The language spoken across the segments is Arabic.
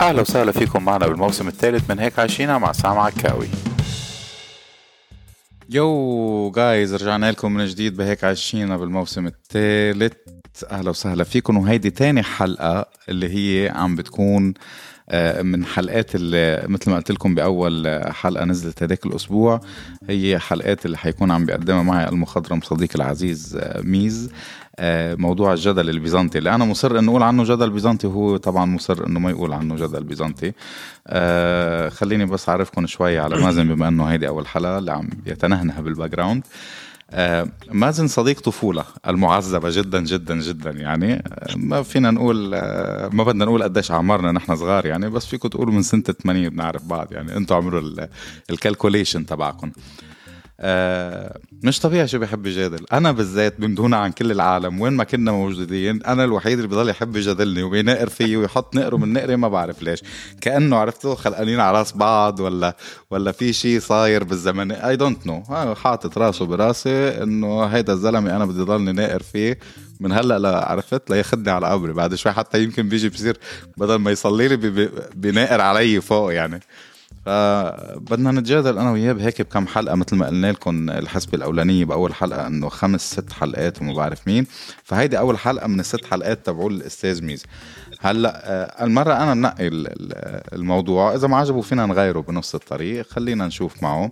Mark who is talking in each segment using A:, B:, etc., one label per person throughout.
A: أهلا وسهلا فيكم معنا بالموسم الثالث من هيك عايشينها مع سام عكاوي يو جايز رجعنا لكم من جديد بهيك عايشينا بالموسم الثالث. أهلا وسهلا فيكم. وهيدي تاني حلقة اللي هي عم بتكون آه، من حلقات اللي مثل ما قلت لكم بأول حلقة نزلت هذاك الأسبوع هي حلقات اللي حيكون عم بيقدمها معي المخضرم صديقي العزيز آه، ميز. موضوع الجدل البيزنطي. اللي أنا مصر إنه أقول عنه جدل بيزنطي وهو طبعا مصر إنه ما يقول عنه جدل بيزنطي. آه خليني بس أعرفكم شوي على مازن بما إنه هيدي أول حلقة اللي عم يتنهنه بال background آه مازن صديق طفولة المعذبة جدا جدا جدا يعني. آه، ما فينا نقول ما بدنا نقول قديش أعمارنا نحن صغار يعني بس فيكم تقولوا من سنة 80 بنعرف بعض يعني. أنتم عملوا ال calculation تبعكم. آه مش طبيعي شو بيحب يجادل أنا بالذات من دون عن كل العالم وين ما كنا موجودين أنا الوحيد اللي بضل يحب يجادلني وبينقر فيي ويحط نقره من نقري ما بعرف ليش. كأنه عرفتوا خلقانين على راس بعض ولا ولا في شيء صاير بالزمن. I don't know حاطط راسه براسي إنه هيدا الزلمة أنا بدي ضلني ناقر فيه. من هلأ لا عرفت لياخذني على قبري. بعد شوي حتى يمكن بيجي بصير بدل ما يصلي لي بيناقر علي فوق يعني. فبدنا نتجادل أنا وياه بهيك بكم حلقة مثل ما قلنا لكم الحسبه الاولانيه بأول حلقة إنه خمس ست حلقات وما بعرف مين. فهيدي أول حلقة من الست حلقات تبعوا الأستاذ ميز. هلأ آه، المرة أنا ننقي الموضوع. إذا ما عجبه فينا نغيره بنص الطريق. خلينا نشوف معه.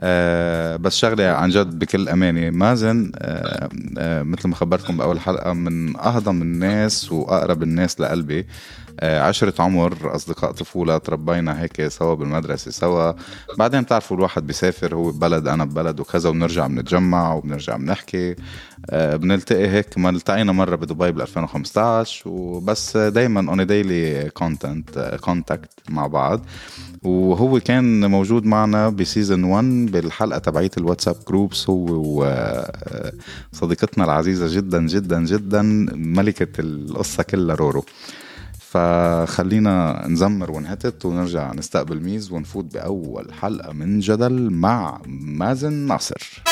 A: آه بس شغلة عن جد بكل أمانة مازن آه آه مثل ما خبرتكم بأول حلقة من أهضم الناس وأقرب الناس لقلبي. آه، عشرة عمر أصدقاء طفولة تربينا هيك سوا بالمدرسة سوا. بعدين بتعرفوا الواحد بيسافر هو ببلد أنا ببلد وكذا وبنرجع بنتجمع وبنرجع بنحكي. آه، بنلتقي هيك ما التقينا مرة بدبي بال 2015 وبس دايما on daily content contact مع بعض. وهو كان موجود معنا ب season 1 بالحلقة تبعيه ال WhatsApp groups هو وصديقتنا العزيزة جدا جدا جدا ملكة القصة كلها رورو. فخلينا نزمر ونهتت ونرجع نستقبل ميز ونفوت بأول حلقة من جدل مع مازن ناصر.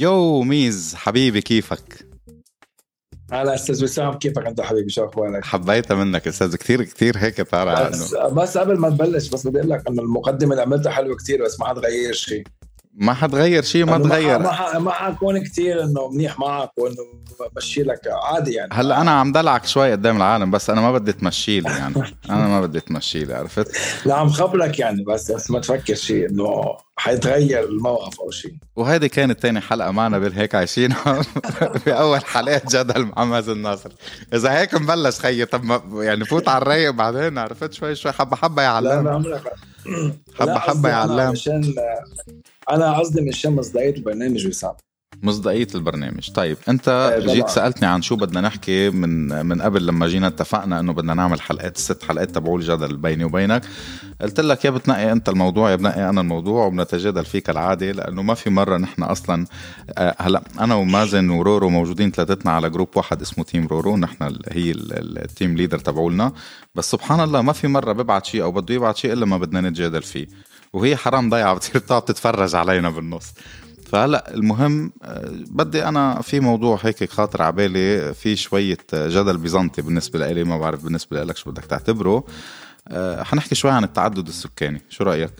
A: يو ميز حبيبي كيفك؟
B: هلا أستاذ وسام كيفك أنت حبيبي شو أخبارك؟
A: حبيتها منك أستاذ كثير كثير هيك بتعرف
B: بس, بس قبل ما نبلش بس بدي أقول لك إنه المقدمة اللي عملتها حلوة كثير بس ما حتغير شيء
A: ما حتغير شيء ما تغير.
B: ما ما حكون كثير إنه منيح معك وانه بمشي لك عادي يعني.
A: هلأ أنا عم دلعك شوي قدام العالم بس أنا ما بدي تمشي لي يعني. أنا ما بدي تمشي لي عرفت؟
B: لا عم خبرك يعني بس بس ما تفكر شيء إنه حيتغير الموقف أو شيء.
A: وهذه كانت ثاني حلقة معنا بالهيك عايشين. في أول حلقات جدل مع مازن ناصر إذا هيك مبلش خيي طب يعني فوت على الرايق بعدين عرفت؟ شوي شوي حبة حبة يا علام. حبة حبة يا علام.
B: أنا قصدي مشان مصداقية البرنامج وسام
A: مصداقية البرنامج. طيب أنت إيه، جيت سألتني عن شو بدنا نحكي من من قبل لما جينا اتفقنا إنه بدنا نعمل حلقات الست حلقات تبعوا الجدل بيني وبينك. قلت لك يا بتنقي أنت الموضوع يا بنقي أنا الموضوع وبنتجادل فيه كالعاده لأنه ما في مرة نحن أصلا آه، هلا أنا ومازن ورورو موجودين ثلاثتنا على group واحد اسمه team رورو نحن هي ال team leader تبعولنا. بس سبحان الله ما في مرة ببعت شيء أو بده يبعت شيء إلا ما بدنا نتجادل فيه. وهي حرام ضيعة بتصير بتقعد تتفرج علينا بالنص. فهلا المهم آه، بدي أنا في موضوع هيك خاطر على بالي في شوية جدل بيزنطي بالنسبة لي ما بعرف بالنسبة لك شو بدك تعتبره. آه، حنحكي شوي عن التعدد السكاني شو رأيك؟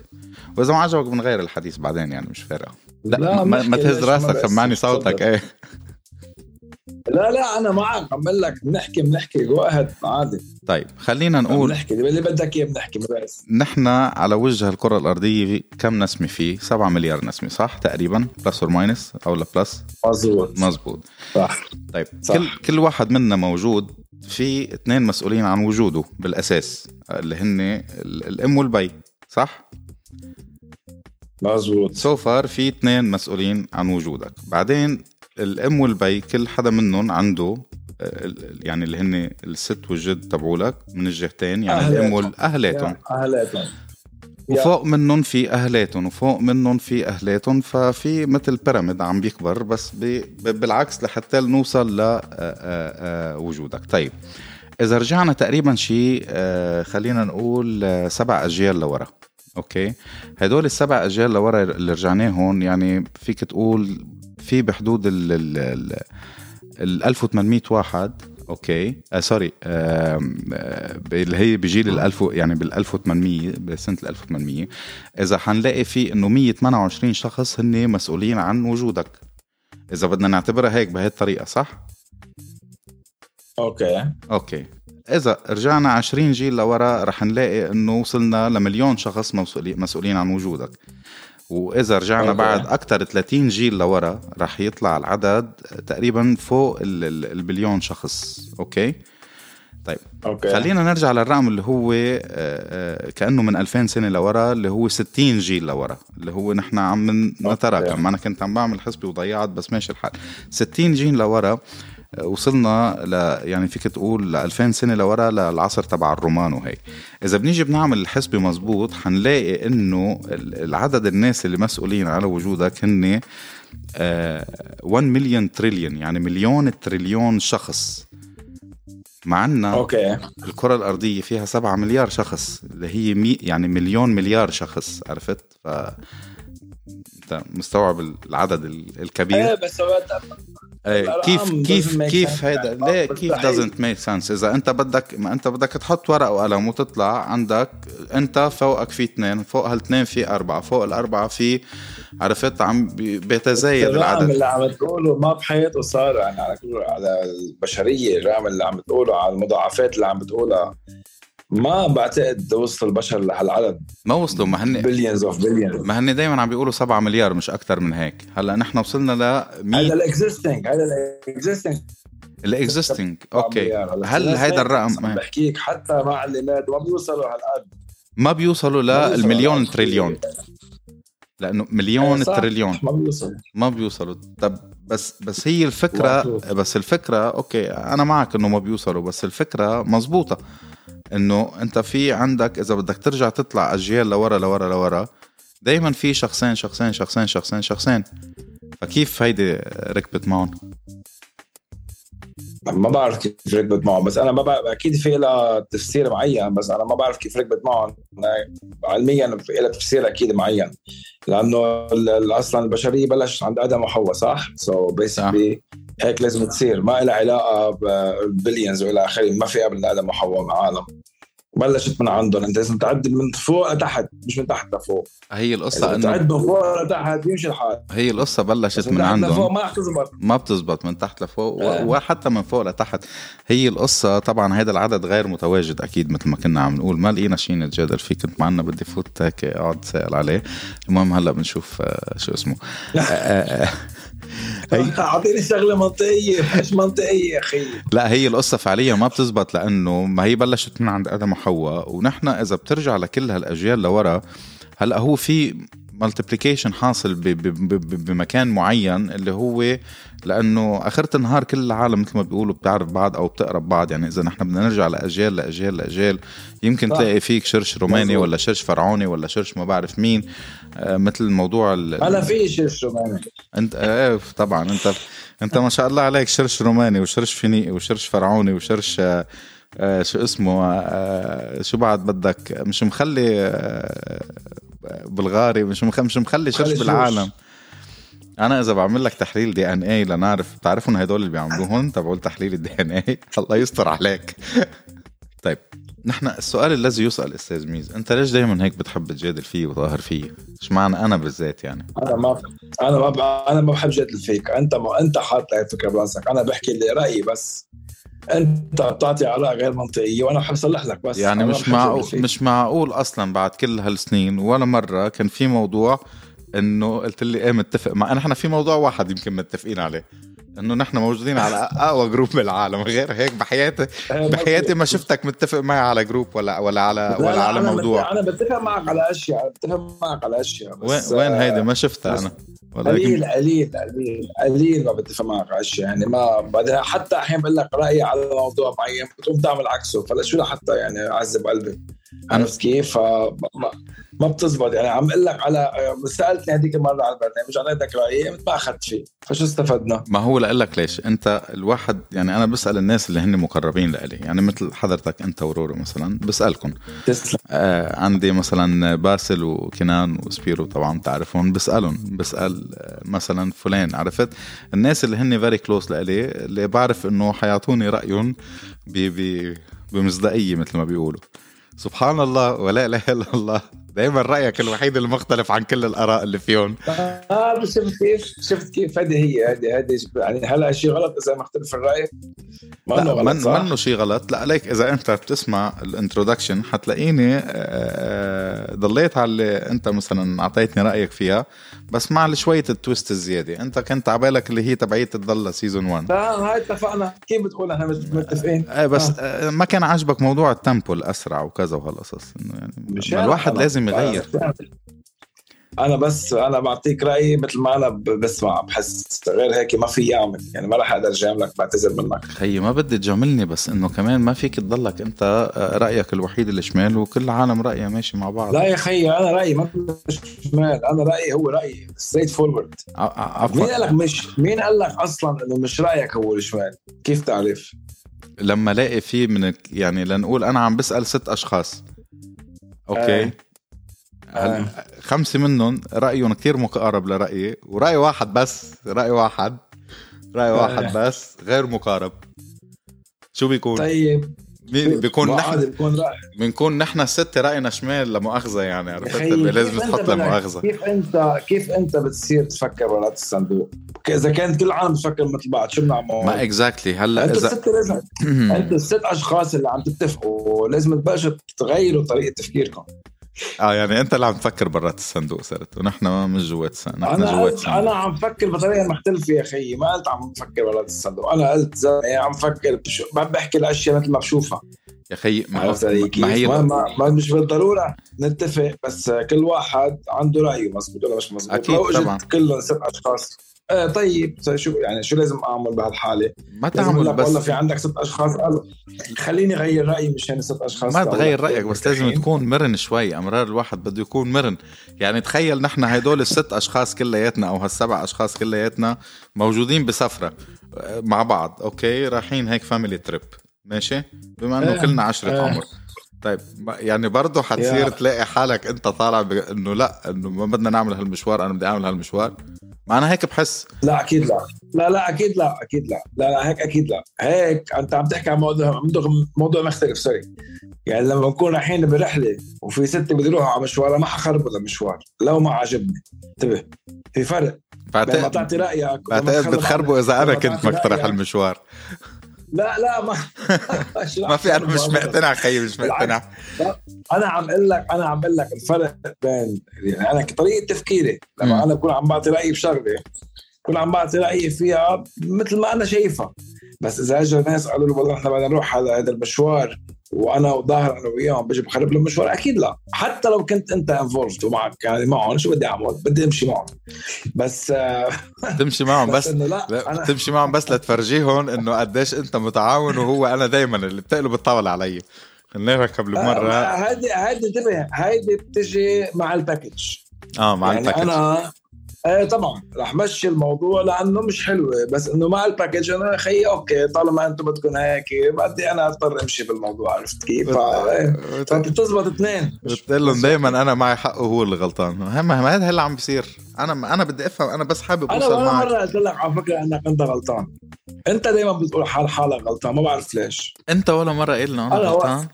A: وإذا ما عجبك بنغير الحديث بعدين يعني مش فارقة. لا, لا ما, ما تهز رأسك سمعني صوتك إيه.
B: لا لا أنا معك. عم بقول لك بنحكي بنحكي جو عادي.
A: طيب خلينا نقول
B: بنحكي. اللي بدك إياه بنحكي بس
A: نحن على وجه الكرة الأرضية كم نسمة فيه 7 مليار نسمة صح؟ تقريبا. plus or minus أو لا plus؟
B: مزبوط
A: مزبوط
B: صح.
A: طيب صح. كل كل واحد منا موجود في اثنين مسؤولين عن وجوده بالأساس اللي هن الأم والبي صح؟
B: مزبوط
A: so far في اثنين مسؤولين عن وجودك. بعدين الام والبي كل حدا منهم عنده آه، يعني اللي هن الست والجد تبعولك من الجهتين يعني الام والاهلاتهم
B: أهلاتهم.
A: وفوق منهم في أهلاتهم وفوق منهم في أهلاتهم ففي مثل pyramid عم بيكبر بس بالعكس لحتى نوصل لوجودك طيب إذا رجعنا تقريبا شيء خلينا نقول سبع أجيال لورا. okay؟ هدول السبع أجيال لورا اللي رجعناهم يعني فيك تقول في بحدود ال ال 1800 واحد okay؟ آه sorry آه اللي هي بجيل ال 1000 يعني بال 1800 بسنه ال 1800 إذا حنلاقي في إنه 128 شخص هن مسؤولين عن وجودك. إذا بدنا نعتبرها هيك بهي الطريقة صح؟
B: okay.
A: okay. إذا رجعنا 20 جيل لورا رح نلاقي إنه وصلنا لمليون شخص مسؤولين عن وجودك. وإذا رجعنا okay. بعد أكثر 30 جيل لورا رح يطلع العدد تقريبا فوق البليون شخص. okay؟ طيب okay. خلينا نرجع للرقم اللي هو آه، آه، كأنه من 2000 سنة لورا اللي هو 60 جيل لورا اللي هو نحن عم نتراكم أنا كنت عم بعمل حسبي وضيعت بس ماشي الحال. 60 جيل لورا وصلنا ل يعني فيك تقول ل 2000 سنة لورا للعصر تبع الرومان وهيك إذا بنيجي بنعمل الحسبه مزبوط حنلاقي إنه العدد الناس اللي مسؤولين على وجودك هن 1 مليون تريليون يعني مليون تريليون شخص. مع عنا
B: okay.
A: الكرة الأرضية فيها 7 مليار شخص اللي هي مي يعني مليون مليار شخص عرفت؟ ف أنت مستوعب العدد الكبير؟
B: إيه بس
A: كيف كيف كيف هيدا؟ ليه كيف doesn't make sense إذا أنت بدك ما أنت بدك تحط ورق وقلم وتطلع عندك أنت فوقك في اثنين فوق هالاثنين في أربعة فوق الأربعة في عرفت؟ عم بيتزايد العدد.
B: اللي عم تقوله ما بحياته صار يعني على على البشرية الرقم اللي عم تقوله على المضاعفات اللي عم بتقولها. ما بعتقد وصل البشر لهالعدد.
A: ما وصلوا ما هن
B: بليونز of billions
A: ما هن دائما عم بيقولوا 7 مليار مش أكثر من هيك. هلأ نحن وصلنا ل
B: 100 هذا ال existing هذا ال
A: existing ال existing okay. هل هيدا الرقم؟
B: بحكيك حتى مع اللي مات ما بيوصلوا هالقد.
A: ما بيوصلوا للمليون تريليون. لأنه مليون إيه، تريليون.
B: ما بيوصلوا.
A: ما بيوصلوا. طب بس بس هي الفكرة بس الفكرة okay أنا معك إنه ما بيوصلوا بس الفكرة مزبوطه إنه أنت في عندك إذا بدك ترجع تطلع أجيال لورا لورا لورا دائما في شخصين شخصين شخصين شخصين شخصين فكيف هيدي ركبت معهم؟
B: ما بعرف كيف ركبت معهم بس أنا ما بعرف أكيد في لها تفسير معين بس أنا ما بعرف كيف ركبت معهم علميا في لها تفسير أكيد معين لأنه أصلا البشرية بلشت عند آدم وحواء صح؟ so so basically هيك لازم تصير. ما لها علاقة ب billions وإلى آخره. ما في قبل آدم وحواء عالم بلشت من عندهم. أنت لازم تعد من فوق لتحت مش من تحت لفوق.
A: هي القصة
B: إنه تعد من فوق لتحت يمشي الحال.
A: هي القصة بلشت من عندهم. فوق
B: ما بتزبط
A: ما بتزبط من تحت لفوق آه. وحتى من فوق لتحت. هي القصة طبعا هذا العدد غير متواجد أكيد مثل ما كنا عم نقول. ما لقينا شيء نتجادل فيه. كنت معنا بدي فوت هيك أقعد سائل عليه. المهم هلأ بنشوف آه، شو اسمه. آه، آه،
B: اعطيني شغلة منطقية مش منطقية يا أخي.
A: لا هي القصة فعليا ما بتزبط لأنه ما هي بلشت من عند آدم وحواء ونحن إذا بترجع لكل هالأجيال لورا هلأ هو في مالتيبليكيشن حاصل بمكان معين اللي هو لأنه آخرة النهار كل العالم مثل ما بيقولوا بتعرف بعض أو بتقرب بعض. يعني إذا نحن بدنا نرجع لأجيال لأجيال لأجيال يمكن صح. تلاقي فيك شرش روماني ولا شرش فرعوني ولا شرش ما بعرف مين آه مثل الموضوع
B: أنا في شرش روماني.
A: انت إيه طبعا. انت أنت ما شاء الله عليك شرش روماني وشرش فينيقي وشرش فرعوني وشرش آه آه شو اسمه آه شو بعد بدك؟ مش مخلي آه بلغاري مش مش مخلي شرش بالعالم. أنا إذا بعمل لك تحليل DNA لنعرف بتعرفون هدول اللي بيعملوهم تبعوا تحليل ال DNA الله يستر عليك. طيب نحن السؤال الذي يسأل أستاذ ميز أنت ليش دائما هيك بتحب تجادل فيه وتظاهر فيه؟ إيش معنى أنا بالذات يعني؟
B: أنا ما أنا ما أنا ما بحب جادل فيك. أنت ما أنت حاط هاي الفكرة براسك. أنا بحكي اللي رأيي بس. انت بتعطي اراء غير منطقية وأنا بحب اصلح لك بس.
A: يعني مش معقول مش معقول أصلا بعد كل هالسنين ولا مرة كان في موضوع إنه قلت لي إيه متفق مع نحن في موضوع واحد يمكن متفقين عليه. إنه نحن موجودين على أقوى group بالعالم غير هيك بحياتي بحياتي ما شفتك متفق معي على group ولا ولا على ولا لا على
B: أنا
A: موضوع.
B: أنا بتفق معك على أشياء بتفق معك على أشياء
A: بس وين وين هيدي؟ ما شفتها أنا.
B: قليل قليل قليل قليل ما بتفق معك اشياء يعني ما بعدها حتى أحيانا بقول لك رأيي على موضوع معين بتقوم تعمل عكسه. فلشو لحتى يعني أعذب قلبي. عرفت كيف؟ ما بتزبط. يعني عم أقول لك على سألتني هذيك المرة على البرنامج اعطيتك رأيي ما أخذت فيه فشو استفدنا؟
A: ما هو لاقول لك ليش؟ أنت الواحد يعني أنا بسأل الناس اللي هن مقربين لإلي يعني مثل حضرتك أنت ورورو مثلا بسالكم
B: تسلم.
A: آه عندي مثلا باسل وكنان وسبيرو طبعا بتعرفهم بسالهم بسأل آه، مثلا فلان عرفت؟ الناس اللي هن very close لإلي اللي بعرف إنه حيعطوني رأيهم بمصداقية مثل ما بيقولوا. سبحان الله ولا إله إلا الله. دائما رأيك الوحيد المختلف عن كل الآراء اللي فيهم.
B: آه بس شفت كيف شفت كيف هذه هي هذه هذه يعني هلا شيء غلط؟ إذا مختلف الرأي؟
A: ما إنه غلط صح؟ منه شيء غلط. لا عليك إذا أنت بتسمع ال introduction حتلاقيني آه، آه، ضليت على اللي أنت مثلا أعطيتني رأيك فيها. بس مع شوية ال twist الزيادة. أنت كنت عبالك اللي هي تبعية تضل season 1
B: لا هاي اتفقنا. كيف بتقول إحنا متفقين؟
A: إيه بس آه. ما كان عاجبك موضوع ال tempo الاسرع وكذا وهالقصص. إنه يعني الواحد لازم يغير.
B: أنا بس أنا بعطيك رأيي مثل ما أنا بسمع بحس غير هيك ما في اعمل يعني ما راح أقدر جاملك بعتذر منك.
A: خيي ما بدي تجاملني بس إنه كمان ما فيك تضلك أنت آه، رأيك الوحيد الشمال وكل العالم رايها ماشي مع بعض.
B: لا يا خيي أنا رأيي ما شمال أنا رأيي هو رأيي straightforward مين قال لك مش مين قال لك أصلا إنه مش رأيك هو الشمال؟ كيف تعرف؟
A: لما الاقي فيه من يعني لنقول أنا عم بسأل ست أشخاص. okay؟ آه. آه. خمسة منهم رأيهم كثير مقارب لرأيي ورأي واحد بس رأي واحد رأي واحد آه. بس غير مقارب شو بيكون
B: طيب
A: مين بيكون نحن بنكون نحن الستة رأينا شمال لمؤاخذة يعني عرفت لازم تحط لمؤاخذة
B: كيف انت كيف أنت بتصير تفكر برات الصندوق؟ إذا كانت كل العالم بتفكر مثل بعض شو بنعمل؟
A: ما اكزاكتلي هلأ
B: انت اذا الست لازم انت الست أشخاص اللي عم تتفقوا لازم تبلشوا تغيروا طريقة تفكيركم
A: آه يعني أنت اللي عم تفكر برات الصندوق صرت. ونحن مش جوات الصندوق
B: نحن أنا جوات الصندوق. أنا عم بفكر بطريقة مختلفة يا أخي. ما قلت عم بفكر برات الصندوق. أنا قلت عم بفكر بشو... بحكي الأشياء مثل ما بشوفها.
A: يا خي
B: ما, ما هي ما, ما, ما مش بالضرورة نتفق بس كل واحد عنده رأيه. مزبوط ولا مش مزبوط
A: أكيد لو طبعا.
B: كلهم ست أشخاص. آه طيب شو يعني شو لازم أعمل بهالحاله؟
A: ما تعمل
B: بس والله في عندك ست أشخاص قالوا خليني أغير رأيي مشان ست أشخاص
A: ما تغير رأيك بس لازم تكون مرن شوي أمرار الواحد بده يكون مرن. يعني تخيل نحن هدول الست أشخاص كلياتنا أو هالسبع أشخاص كلياتنا موجودين بسفرة آه، مع بعض okay؟ رايحين هيك family trip ماشي؟ بما إنه إيه. كلنا عشرة إيه. عمر. طيب يعني برضه حتصير تلاقي حالك أنت طالع إنه لا إنه ما بدنا نعمل هالمشوار أنا بدي أعمل هالمشوار. ما أنا هيك بحس.
B: لا أكيد لا. لا لا أكيد لا أكيد لا. لا, لا هيك أكيد لا. هيك أنت عم تحكي عن موضوع موضوع مختلف sorry يعني لما نكون رايحين برحلة وفي ستة بده يروحوا على مشوار ما حخرب المشوار لو ما عجبني. انتبه. في فرق. بعتقد لما تعطي رأيك
A: بعتقد بتخربوا إذا أنا كنت مقترح المشوار.
B: لا لا ما
A: ما في أنا مش مقتنع خيي مش مقتنع.
B: أنا عم أقول لك أنا عم أقول لك الفرق بين يعني أنا طريقة تفكيري لما أنا بكون عم بعطي رأيي بشغلة بكون عم بعطي رأيي فيها مثل ما أنا شايفها. بس إذا اجى ناس قالوا له والله إحنا بدنا نروح على هذا المشوار وأنا وظاهر أنا وياهم بجي بخرب له المشوار أكيد لا. حتى لو كنت أنت involved ومعك يعني معهم شو بدي أعمل؟ بدي أمشي معهم. بس آه،
A: تمشي معهم بس, بس لا, لا أنا... تمشي معهم بس لتفرجيهم إنه قديش أنت متعاون وهو أنا دائما اللي بتقلب الطاولة علي. نركب مرة.
B: هذه هذه انتبه هذه بتجي مع ال
A: package آه مع يعني ال
B: package أنا إيه طبعا. رح مشي الموضوع لأنه مش حلوة بس إنه مع ال package أنا خيي okay طالما أنتم بدكم هيك بدي أنا أضطر أمشي بالموضوع عرفت كيف؟ فبتزبط اثنين.
A: بتقول لهم دائما أنا معي حق وهو اللي غلطان. هم هذا اللي عم بيصير. أنا أنا بدي أفهم أنا بس حابب
B: أوصل أنا ولا مرة قلت لك على فكرة إنك أنت غلطان. أنت دائما بتقول حال حالك غلطان ما بعرف ليش.
A: أنت ولا مرة قلنا أنا غلطان؟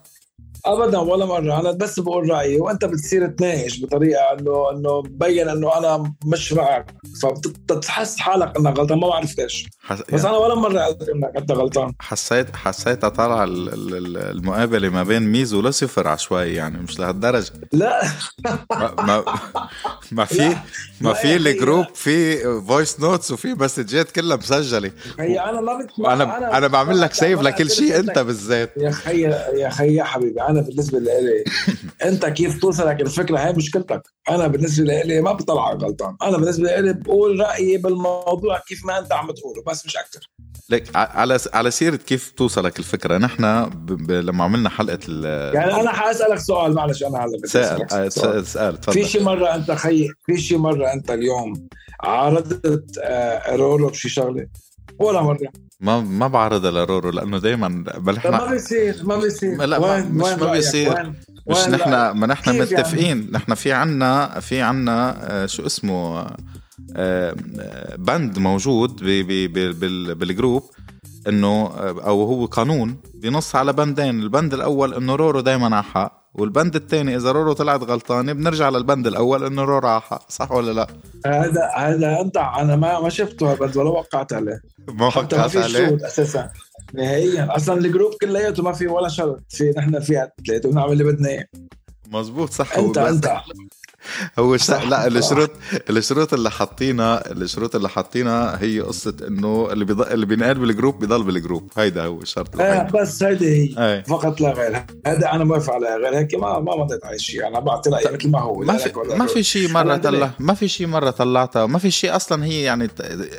B: ابدا ولا مرة. أنا بس بقول رأيي وأنت بتصير تناقش بطريقة إنه إنه بين إنه أنا مش معك. فبتحس حالك إنك غلطان ما بعرف ليش. حس... بس يعني... أنا ولا مرة قلت إنك أنت غلطان.
A: حسيت حسيت طالعه المقابلة ما بين ميزو ولوسيفر عشوائي يعني مش لهالدرجة.
B: لا.
A: ما ما, في ما في ال group في voice notes وفي مسجات كلها مسجلة.
B: هي أنا ما
A: بت... أنا أنا, بعمل لك save لكل شيء أنت بالذات.
B: يا خي يا خي يا حبيبي أنا بالنسبة لي أنت كيف توصلك الفكرة؟ هي مشكلتك. أنا بالنسبة لي ما بطلعك غلطان. أنا بالنسبة لي بقول رأيي بالموضوع كيف ما أنت عم تقوله بس مش أكثر
A: ليك على على سيرة كيف توصلك الفكرة نحن ب... ب... لما عملنا حلقة ال...
B: يعني أنا حأسألك سؤال معلش أنا هلا
A: سأل سأل سأل
B: في شي مرة أنت خي في شي مرة أنت اليوم عارضت آه رورو بشي شغلة؟ ولا مرة.
A: ما ما بعرضها لرورو لأنه دائما
B: بل إحنا ما بيصير ما بيصير.
A: لا وين مش وين ما بيصير. وين مش نحن ما نحن يعني؟ متفقين. يعني؟ نحن في عنا في عنا آه شو اسمه آه بند موجود بي بي بي بال group إنه أو هو قانون بنص على بندين. البند الأول إنه رورو دائما على حق. والبند الثاني إذا رورو طلعت غلطانة بنرجع للبند الأول إنه رورو حق صح ولا لا؟
B: هذا هذا أنت أنا ما ما شفته هالبند ولا وقعت عليه.
A: ما وقعت عليه؟
B: أساسا نهائيا. أصلا ال group كلياته ما في ولا شرط في نحن فيها ثلاثة بنعمل اللي بدنا إياه.
A: مزبوط صح
B: انت أنت.
A: هو شا... لا الشروط الشروط اللي حاطينها الشروط اللي حاطينها هي قصة إنه اللي بيضل اللي بينقال بال group بيضل بال group. هيدا هو الشرط
B: آه بس هيدي هي. فقط لا غير هذا أنا موافق عليها. غير هيك ما ما مضيت على شيء. أنا بعطي رأيي مثل ما هو.
A: ما في ما في شيء مرة طلع ما في شيء مرة طلعتها. ما في شيء أصلا هي يعني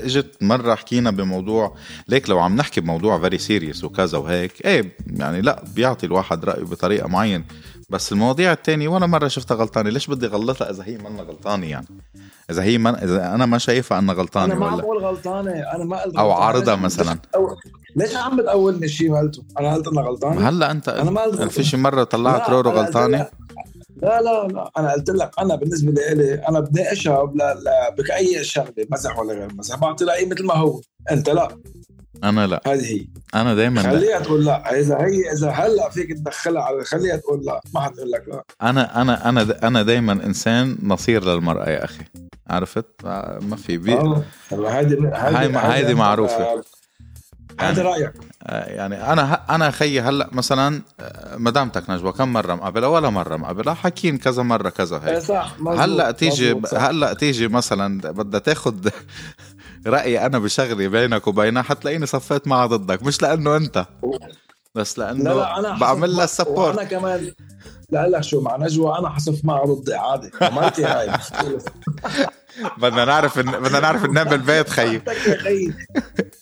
A: إجت مرة حكينا بموضوع ليك لو عم نحكي بموضوع very serious وكذا وهيك إيه يعني لا بيعطي الواحد رايه بطريقة معينة. بس المواضيع التانية ولا مرة شفتها غلطانة. ليش بدي غلطها إذا هي منا غلطانة يعني؟ إذا هي من إذا أنا ما شايفها أنها غلطانة
B: أنا ما عم بقول غلطانة. أنا ما قلت
A: أو عارضة مثلا.
B: أو... ليش عم بتقولني شيء ما قلته؟ أنا قلت أنها غلطانة.
A: هلأ أنت أنا ما قلت في شي مرة طلعت رورو غلطانة؟
B: لا لا لا. أنا قلت لك أنا بالنسبة لي أنا بناقشها باي شغله مزح ولا غير مزح بعطي رايي مثل ما هو. أنت لا.
A: أنا لا.
B: هذه هي.
A: أنا دائما
B: خليها تقول لا. إذا هي إذا هلأ فيك تدخلها على خليها تقول لا. ما حتقول لك لا.
A: أنا أنا أنا أنا دائما إنسان نصير للمرأة يا أخي. عرفت؟ ما في بي
B: هذه
A: هذه هذه معروفة.
B: هذا يعني رأيك.
A: يعني أنا أنا خيي هلأ مثلا مدامتك نجوى كم مرة مقابلها؟ ولا مرة مقابلها. حكين كذا مرة كذا هيك.
B: صح.
A: هلأ تيجي هلأ تيجي مثلا بدها تاخذ رأيي أنا بشغلي بينك وبينها حتلاقيني صفيت معها ضدك مش لأنه أنت بس لأنه لا لا أنا بعمل لها سبورت
B: أنا كمان لا لك شو مع نجوى أنا حصف معها ضدي عادي مرتي هاي
A: بدنا نعرف إن... بدنا نعرف ننام بالبيت خيي.
B: خيي.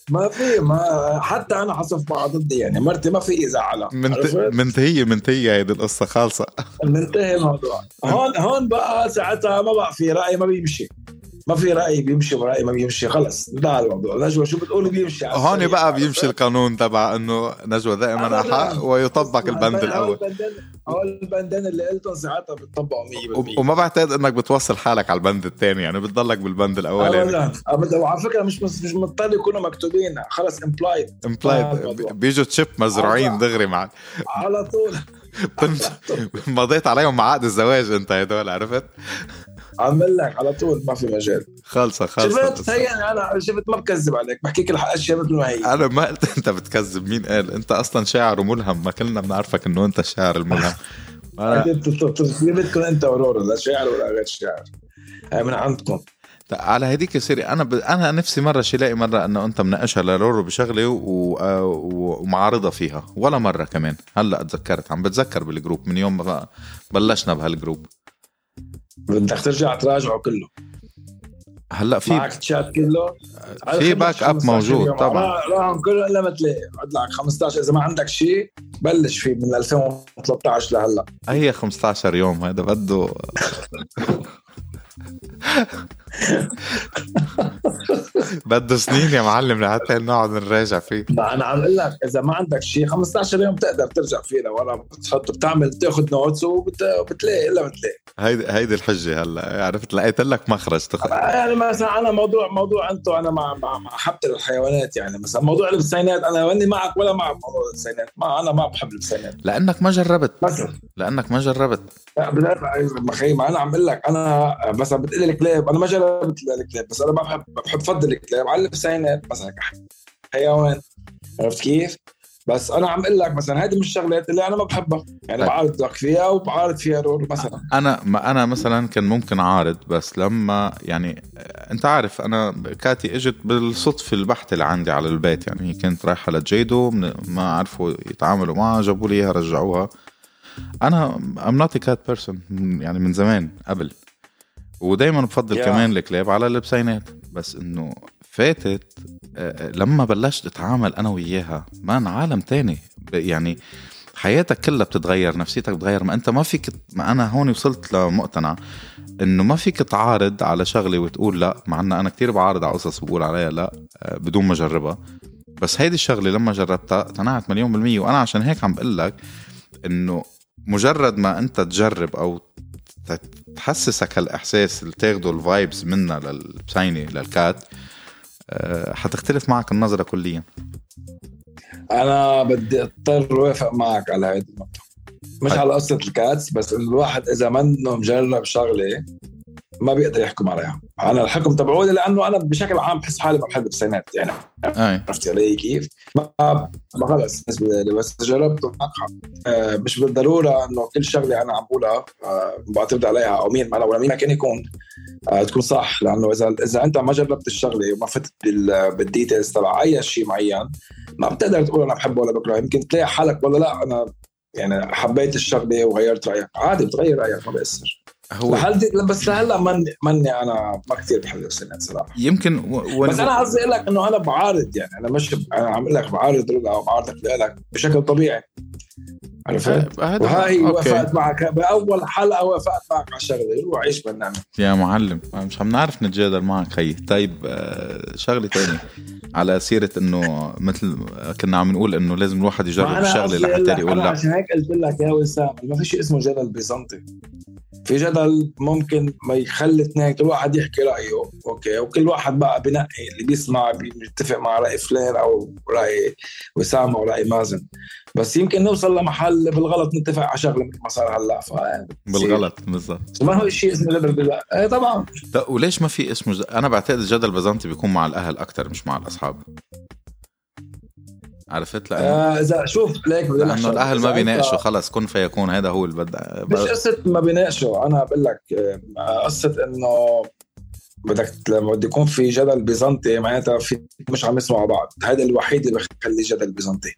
B: ما في ما حتى أنا حصف معها ضدي يعني مرتي ما في ازعلها
A: منت... منتهية منتهية هيدي القصة خالصة.
B: منتهي الموضوع. هون هون بقى ساعتها ما بقى في رأي ما بيمشي. ما في رأي بيمشي ورأي ما بيمشي خلص انتهى الموضوع. نجوى شو بتقولي بيمشي؟
A: هون بقى بيمشي القانون تبع إنه نجوى دائما حق ويطبق البند الأول.
B: هو البندين اللي قلتهم ساعتها بتطبقوا 100%
A: وما بعتقد إنك بتوصل حالك على البند الثاني يعني بتضلك بالبند الاولاني
B: ابدا. وعلى فكرة مش مش مضطر يكونوا مكتوبين. خلص implied
A: implied بيجوا chip مزروعين دغري معك.
B: على طول.
A: مضيت عليهم مع عقد الزواج أنت هدول عرفت؟
B: عمل لك على طول ما في مجال.
A: خلصة خلصة
B: شفت؟ هي أنا شفت ما بكذب عليك بحكيك الأشياء مثل ما هي.
A: أنا ما قلت أنت بتكذب مين قال؟ أنت أصلا شاعر وملهم ما كلنا بنعرفك إنه أنت الشاعر الملهم.
B: بدكم أنت ورورو لا شاعر ولا غير شاعر. هاي من عندكم.
A: على هديك سيري أنا ب... أنا نفسي مرة شي لاقي مرة إنه أنت مناقشها لرورو بشغله و... و... ومعارضة فيها ولا مرة كمان. هلأ تذكرت عم بتذكر بال group من يوم ما بلشنا بهال group.
B: بدك ترجع تراجعه كله.
A: هلأ في
B: معك تشات كله؟
A: في backup موجود طبعا.
B: راهم كله إلا ما تلاقي. لك 15 إذا ما عندك شيء بلش فيه من 2013 لهلأ.
A: هي 15 يوم؟ هذا بده بده سنين يا معلم لحتى نقعد نراجع فيه.
B: ما أنا عم أقول لك إذا ما عندك شيء 15 يوم بتقدر ترجع فيه لورا. بتحط بتعمل بتاخذ نوتس وبتلاقي إلا بتلاقي
A: هيدي هيدي الحجة هلا. عرفت؟ لقيت لك مخرج تخ...
B: يعني مثلا أنا موضوع موضوع أنتم أنا مع مع محبه الحيوانات يعني. مثلا موضوع البسينات أنا ماني معك ولا مع موضوع البسينات. ما أنا ما بحب البسينات.
A: لأنك ما جربت. مثلا. لأنك ما جربت.
B: لا ما أنا عم أقول لك أنا مثلا بتقول الكلاب أنا ما جربت الكلاب بس أنا ما بحب بحب افضل الكلاب. على البسينات مثلا حيوان عرفت كيف؟ بس أنا عم أقول لك مثلا هذه مش الشغلات اللي أنا ما بحبها. يعني طيب. بعارض لك فيها وبعارض فيها rule مثلا.
A: أنا ما أنا مثلا كان ممكن عارض بس لما يعني أنت عارف أنا cat ي إجت بالصدفة البحته اللي عندي على البيت. يعني هي كانت رايحة لجيدو ما عرفوا يتعاملوا معها جابوا لي إياها رجعوها. أنا I'm not cat person يعني من زمان قبل. ودايما بفضل yeah. كمان الكلاب على البسينات بس إنه فاتت آه، لما بلشت أتعامل أنا وياها مان عالم تاني. يعني حياتك كلها بتتغير نفسيتك بتتغير. ما أنت ما فيك ما أنا هون وصلت لمقتنع إنه ما فيك تعارض على شغلة وتقول لا. مع ان أنا كتير بعارض على قصص وبقول عليها لا آه، بدون ما أجربها. بس هيدي الشغلة لما جربتها اقتنعت مليون بالمية. وأنا عشان هيك عم بقول لك إنه مجرد ما أنت تجرب أو تحسسك هالإحساس اللي تاخده ال vibes منها للبسينه لل cat آه، حتختلف معك النظرة كليا.
B: أنا بدي أضطر أوافق معك على هذه النقطة. مش على قصة ال cats بس الواحد إذا منه مجرب شغلة ما بيقدر يحكم عليها أنا الحكم تبعولي لأنه أنا بشكل عام بحس حالي ما بحب البسينات يعني عرفت علي كيف؟ ما ما خلص. بالنسبة لي بس جربت آه مش بالضرورة إنه كل شغلة أنا عم بقولها آه بعتمد عليها أو مين ولا مين ما كان يكون آه تكون صح. لأنه اذا إذا أنت ما جربت الشغلة وما فتت بالديتيلز تبع أي شيء معين ما بتقدر تقول أنا بحبه ولا بكره يمكن تلاقي حالك والله لا أنا يعني حبيت الشغلة وغيرت رأيك. عادي بتغير رأيك ما بيأثر. هو لحد بس لهلا ماني ماني أنا ما كثير بحب السنة صراحة.
A: يمكن
B: و... بس أنا قصدي أقول لك إنه أنا بعارض يعني أنا مش أنا عم أقول لك بعارض رضا أو بعارضك لك بشكل طبيعي. عرفت؟ وهاي وافقت معك. بأول حلقة وافقت معك على الشغله روح عيش بالنعمه
A: يا معلم مش عم نعرف نتجادل معك خيي طيب آه، شغلة ثانية على سيرة إنه مثل كنا عم نقول إنه لازم الواحد يجرب الشغلة لحتى يقول لا.
B: عشان هيك قلت لك يا وسام ما في شيء اسمه جدل بيزنطي. في جدل ممكن ما يخلي اثنين كل واحد يحكي رأيه أوكي؟ وكل واحد بقى بنقي اللي بيسمع بيتفق مع رأي فلان أو رأي وسام أو راي مازن. بس يمكن نوصل لمحل بالغلط نتفق على شغلة مثل ما صار هلأ ف
A: بالغلط بالضبط.
B: ما هو شيء اسمه جدل بلا إيه طبعا.
A: وليش ما في اسمه ج... أنا بعتقد الجدل بزنطي بيكون مع الأهل أكثر مش مع الأصحاب. عرفت؟ لأنه
B: آه إذا شوف ليك
A: لأنه الأهل ما بيناقشوا خلص كن فيكون هذا هو اللي
B: بدأ. مش قصة ما بيناقشوا أنا بقول لك آه، قصة إنه بدك لما بده يكون في جدل بيزنطي معناتها في مش عم يسمعوا بعض. هذا الوحيد اللي بخلي جدل بيزنطي.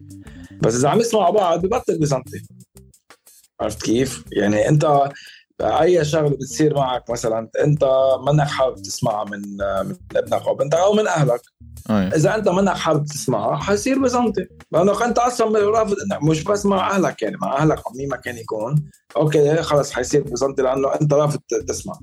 B: بس إذا عم يسمعوا بعض ببطل بيزنطي. عرفت كيف؟ يعني أنت أي شغلة بتصير معك مثلا أنت منك حابب تسمعها من من ابنك أو بنتك أو من أهلك. أي. إذا أنت منك حابب تسمعها حيصير بزنطي لأنه أنت أصلا رافض إنك مش بس مع أهلك يعني مع أهلك أو مين ما كان يكون. أوكي خلص حيصير بزنطي لأنه أنت رافض تسمع.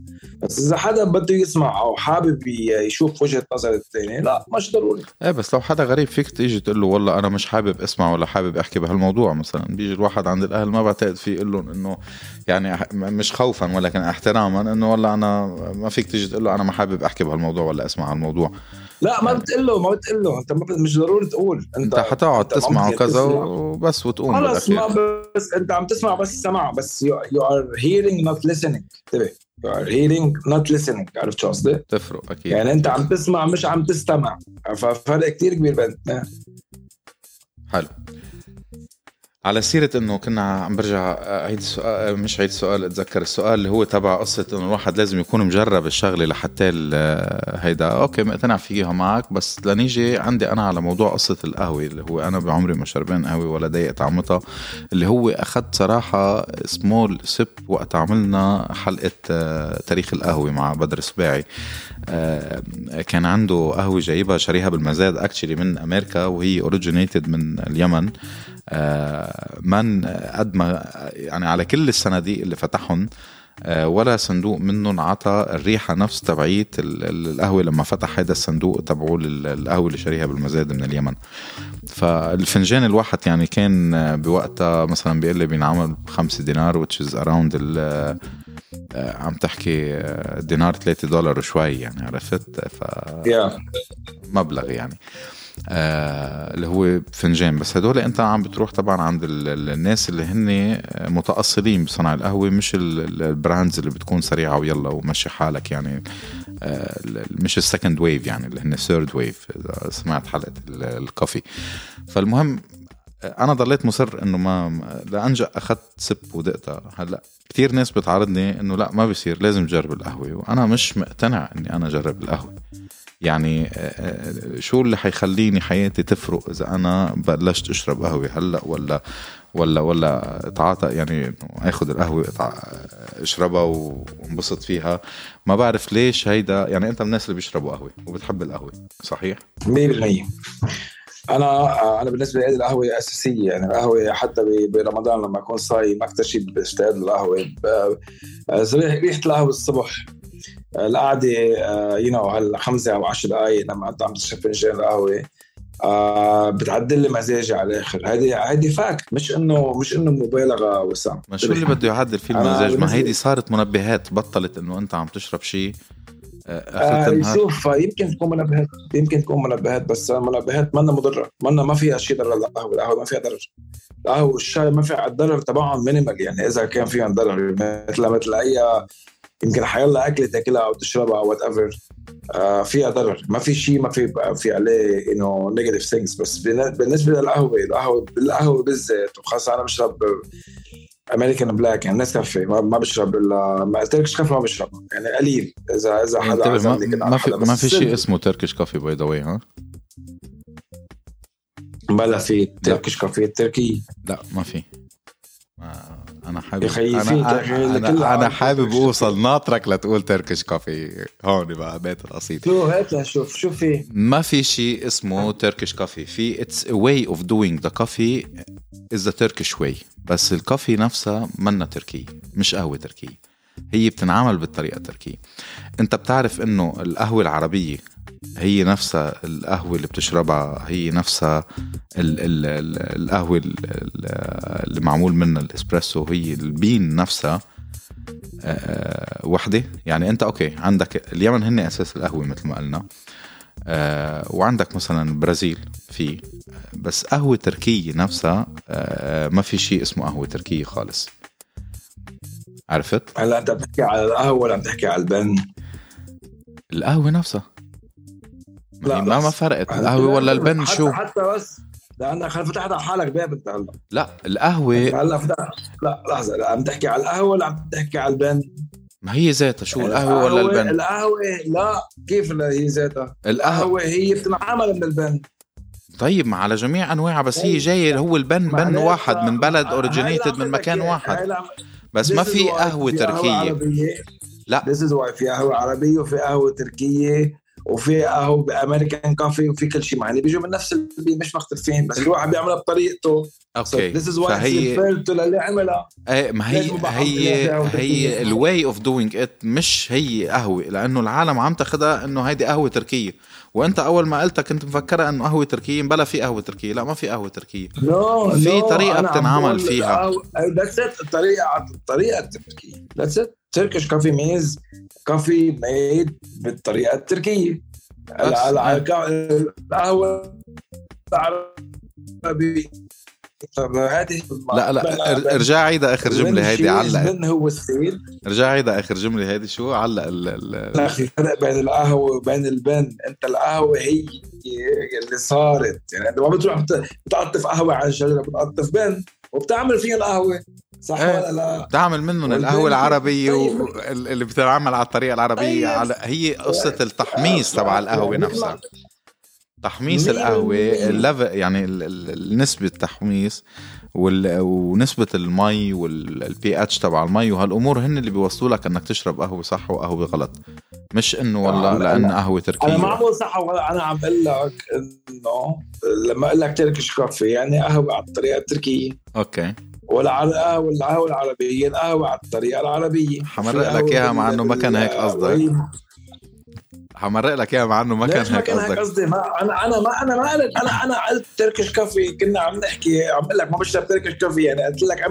B: بس إذا حدا بده يسمع أو حابب يشوف وجهة نظر الثاني لا مش ضروري.
A: إيه بس لو حدا غريب فيك تيجي تقول له والله أنا مش حابب أسمع ولا حابب أحكي بهالموضوع مثلا. بيجي الواحد عند الأهل ما بعتقد فيه يقول لهم إنه يعني مش خوفا ولكن احتراما إنه والله أنا ما فيك تيجي تقول له أنا ما حابب أحكي بهالموضوع ولا أسمع هالموضوع.
B: لا ما بتقول له ما بتقول له. أنت مش ضروري تقول.
A: انت, أنت حتقعد تسمع. وكذا وبس وتقوم
B: خلص ما بس أنت عم تسمع بس سمع بس you are hearing not listening. انتبه. you are hearing not listening. عرفت شو قصدي؟
A: تفرق أكيد.
B: يعني أنت عم تسمع مش عم تستمع. ففرق كتير كبير بين
A: حلو. على سيرة إنه كنا عم برجع اعيد السؤال مش عيد السؤال أتذكر السؤال اللي هو تبع قصة إنه الواحد لازم يكون مجرب الشغلة لحتى هيدا. okay مقتنع فيها معك بس لنيجي عندي أنا على موضوع قصة القهوة اللي هو أنا بعمري ما شربان قهوة ولا دايق طعمتها اللي هو أخذت صراحة small sip وقت عملنا حلقة آه، تاريخ القهوة مع بدر سباعي آه، كان عنده قهوة جايبها شاريها بالمزاد actually من أمريكا وهي originated من اليمن. آه، من قد ما يعني على كل الصناديق اللي فتحهم آه، ولا صندوق منهم عطى الريحة نفس تبعية القهوة لما فتح هذا الصندوق تبعه القهوة اللي شاريها بالمزاد من اليمن. فالفنجان الواحد يعني كان بوقتها مثلا بيقول لي بينعمل بخمسة دينار which is around آه، عم تحكي دينار 3 دولار وشوي يعني عرفت؟ ف مبلغ يعني. آه اللي هو فنجان. بس هدول انت عم بتروح طبعا عند الناس اللي هن متأصلين بصنع القهوة مش البراندز اللي بتكون سريعة ويلا ومشي حالك يعني آه مش ال second wave يعني اللي هن third wave إذا سمعت حلقة ال coffee. فالمهم أنا ضليت مصر إنه ما لأنجأ أخذت sip ودقتها. هلأ كثير ناس بتعارضني إنه لأ ما بيصير لازم تجرب القهوة. وأنا مش مقتنع إني أنا أجرب القهوة. يعني آه، آه، شو اللي حيخليني حياتي تفرق إذا أنا بلشت أشرب قهوة هلأ ولا ولا ولا أتعاطى؟ يعني آخذ القهوة أشربها وانبسط فيها. ما بعرف ليش هيدا يعني أنت من الناس اللي بيشربوا قهوة وبتحب القهوة صحيح؟
B: 100% أنا أنا بالنسبة لي القهوة أساسية. يعني القهوة حتى برمضان لما أكون صايم أكثر شيء بشتغل القهوه ريحة القهوة الصبح القعدة you know هالخمسه أو 10 دقائق لما انت عم تشرب فنجان القهوه آه بتعدل لي مزاجي على الآخر. هيدي هيدي fact مش إنه مش إنه مبالغة وسام.
A: ما شو اللي بده يعدل فيه المزاج؟ ما هيدي صارت منبهات بطلت إنه أنت عم تشرب شيء
B: آه, آه، شوف يمكن تكون منبهات يمكن تكون منبهات بس منبهات منا مضرة. منا ما فيها شيء ضرر القهوة. القهوة ما فيها ضرر. القهوة والشاي ما في الضرر تبعهم minimal يعني إذا كان فيهم ضرر مثل مثل أي يمكن حيلا أكلة تاكلها أو تشربها أو whatever آه فيها ضرر. ما في شيء ما في في عليه انه negative things بس بالنسبة للقهوة القهوه القهوة بالذات وخاصة أنا بشرب American black يعني نسكافيه ما, ما بشرب الا ما Turkish coffee ما بشرب يعني قليل اذا إذا حدا
A: ما, ما في ما في شيء اسمه Turkish coffee by the way ها؟
B: بلا في Turkish coffee تركي
A: لا ما في. أنا حابب أنا أنا, أنا, أنا حابب أوصل ناطرك لتقول Turkish coffee هون بقى بيت القصيد
B: شو هات لشوف شو في؟
A: ما في شيء اسمه Turkish coffee في it's way of doing the coffee is the Turkish way بس ال coffee نفسها منا تركية مش قهوة تركية. هي بتنعمل بالطريقة التركية. أنت بتعرف إنه القهوة العربية هي نفسها القهوة اللي بتشربها هي نفسها ال ال ال القهوة اللي معمول منها الإسبريسو هي ال bean نفسها أه وحدة يعني أنت okay عندك اليمن هن أساس القهوة مثل ما قلنا أه وعندك مثلا برازيل في بس قهوة تركية نفسها أه ما في شيء اسمه قهوة تركية خالص عرفت؟
B: هلا أنت بتحكي على القهوة ولا بتحكي على البن؟
A: القهوة نفسها لا ما ما فرقت القهوة ولا البن شو
B: حتى بس لانك فتحت على حالك باب أنت هلا
A: لا القهوة
B: هلا فتح لا لحظة لا عم تحكي على القهوة ولا عم تحكي على البن؟
A: ما هي ذاتها شو القهوة ولا البن؟
B: القهوة لا كيف هي ذاتها؟ القهوة. هي بتنعمل من البن.
A: طيب ما على جميع أنواعها بس هي جاية هو البن بن واحد من بلد originated من مكان واحد. بس ما في قهوة تركية.
B: لا. This is why في قهوة عربية وفي قهوة تركية. وفي أهو American coffee وفي كل شيء. يعني بيجوا من نفس ال bean مش مختلفين بس الواحد بيعملها بطريقته.
A: okay.
B: This is why للي عملها.
A: إيه ما هي هي هي ال way of doing it مش هي قهوة لأنه العالم عم تاخذها إنه هيدي قهوة تركية. وأنت أول ما قلتها كنت مفكرها إنه قهوة تركية بلا في قهوة تركية. لا ما في قهوة تركية.
B: No,
A: في no, طريقة بتنعمل فيها.
B: that's it الطريقة الطريقة التركيه that's it Turkish coffee means coffee made بالطريقة التركية. القهوة العربي.
A: لا لا ارجع عيدا آخر جملة هيدي علق
B: من هو السيد؟
A: ارجع عيدا آخر جملة هيدي شو؟ علق ال
B: أخي الفرق بين القهوة وبين البن. أنت القهوة هي اللي صارت. يعني أنت ما بتروح بتقطف قهوة على الشجرة بتقطف بن وبتعمل فيها القهوة. صح إيه ولا لا؟
A: تعمل منهم القهوة العربية طيب. اللي بتتعمل على الطريقة العربية طيب. على هي قصة التحميص تبع القهوة نفسها. تحميص القهوة يعني نسبة التحميص ونسبة المي والبي اتش تبع المي وهالأمور هن اللي بيوصلوا لك إنك تشرب قهوة صح وقهوة غلط. مش إنه والله لأن قهوة تركية.
B: أنا ما بقول صح وغلط أنا عم بقول لك إنه لما أقول لك Turkish coffee يعني قهوة على الطريقة التركية.
A: okay.
B: والقهوة القهوة العربية القهوة على الطريقة العربية.
A: حمرق لك إياها مع إنه ما كان هيك قصدك. حمرق لك إياها مع إنه ما كان هيك قصدك.
B: قصدي؟ ما أنا أنا ما أنا ما قلت أنا أنا قلت Turkish coffee. كنا عم نحكي عم أقول لك ما بشرب Turkish coffee. يعني قلت لك.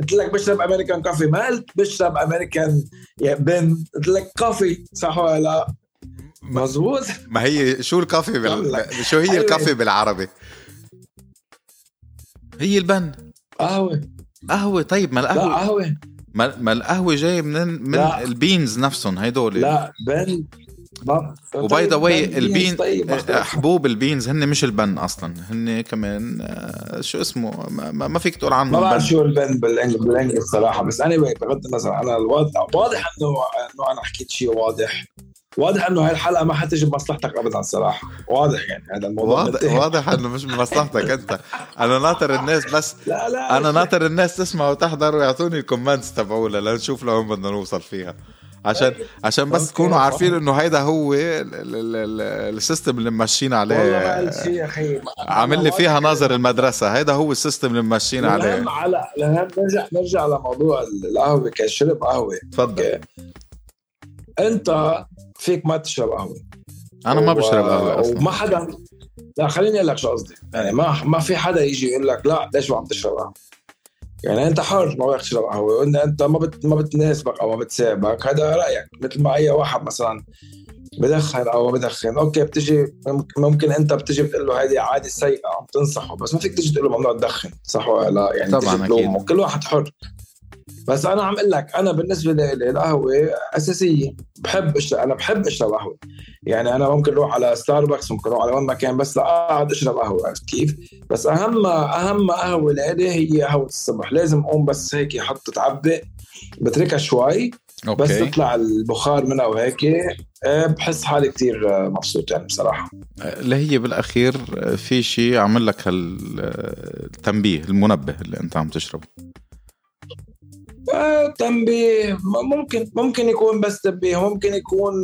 B: قلت لك بشرب American coffee. ما قلت بشرب أمريكان يا بن. قلت لك coffee. صح ولا لا؟ مزبوط
A: ما هي شو ال coffee بال... شو هي. ال coffee بالعربي؟ هي البن.
B: قهوة.
A: قهوة طيب ما القهوة؟
B: لا قهوة.
A: ما, القهوة جاي من من لا. ال beans نفسهم هيدول
B: لا بن
A: و by the way البين طيب حبوب ال beans هن مش البن أصلا هن كمان آه، شو اسمه ما, ما فيك تقول عنهم
B: ما بعرف شو البن بال English صراحة بس أنا anyway بغض النظر أنا الوضع واضح انه إنه أنا حكيت شيء واضح. واضح إنه هاي الحلقة ما حتجي بمصلحتك ابدا صراحة. واضح يعني هذا الموضوع
A: واضح, واضح إنه مش بمصلحتك أنت. أنا ناطر الناس بس لا لا أنا ناطر الناس تسمع وتحضر ويعطوني ال comments تبعونا لنشوف لوين بدنا نوصل فيها. عشان عشان بس تكونوا عارفين إنه هيدا هو ال system اللي ماشيين عليه. والله يا أخي. عامل لي فيها ناظر المدرسة. هيدا هو ال system اللي ماشيين عليه.
B: على نرجع نرجع لموضوع القهوة. كشرب قهوة.
A: تفضل.
B: أنت فيك ما تشرب قهوة.
A: أنا ما بشرب قهوة
B: أصلا. وما حدا لا خليني أقول لك شو قصدي. يعني ما ما في حدا يجي يقول لك لا ليش ما عم تشرب قهوة؟ يعني أنت حر ما بدك تشرب قهوة. وإن أنت ما بت ما بتناسبك أو ما بتسابك هذا رأيك. مثل ما أي واحد مثلا بدخن أو ما بدخن أوكي بتجي ممكن أنت بتجي بتقول له هذه عادي سيئة عم تنصحه بس ما فيك تجي تقول له ممنوع تدخن صح ولا لا؟ يعني
A: طبعا أكيد.
B: كل واحد حر. بس أنا عم أقول لك أنا بالنسبة لي القهوة أساسية. بحب اشرب أنا بحب أشرب قهوة. يعني أنا ممكن أروح على ستاربكس ممكن أروح على وين مكان بس اقعد أشرب قهوة. عرفت كيف؟ بس أهم أهم قهوة لإلي هي قهوة الصبح. لازم أقوم بس هيك أحط تعبئ بتركها شوي أوكي. بس تطلع البخار منها وهيك. آه، بحس حالي كتير مبسوط يعني بصراحة.
A: اللي هي بالأخير في شيء عمل لك التنبيه المنبه اللي أنت عم تشربه.
B: تنبيه. ممكن ممكن يكون بس تنبيه. ممكن يكون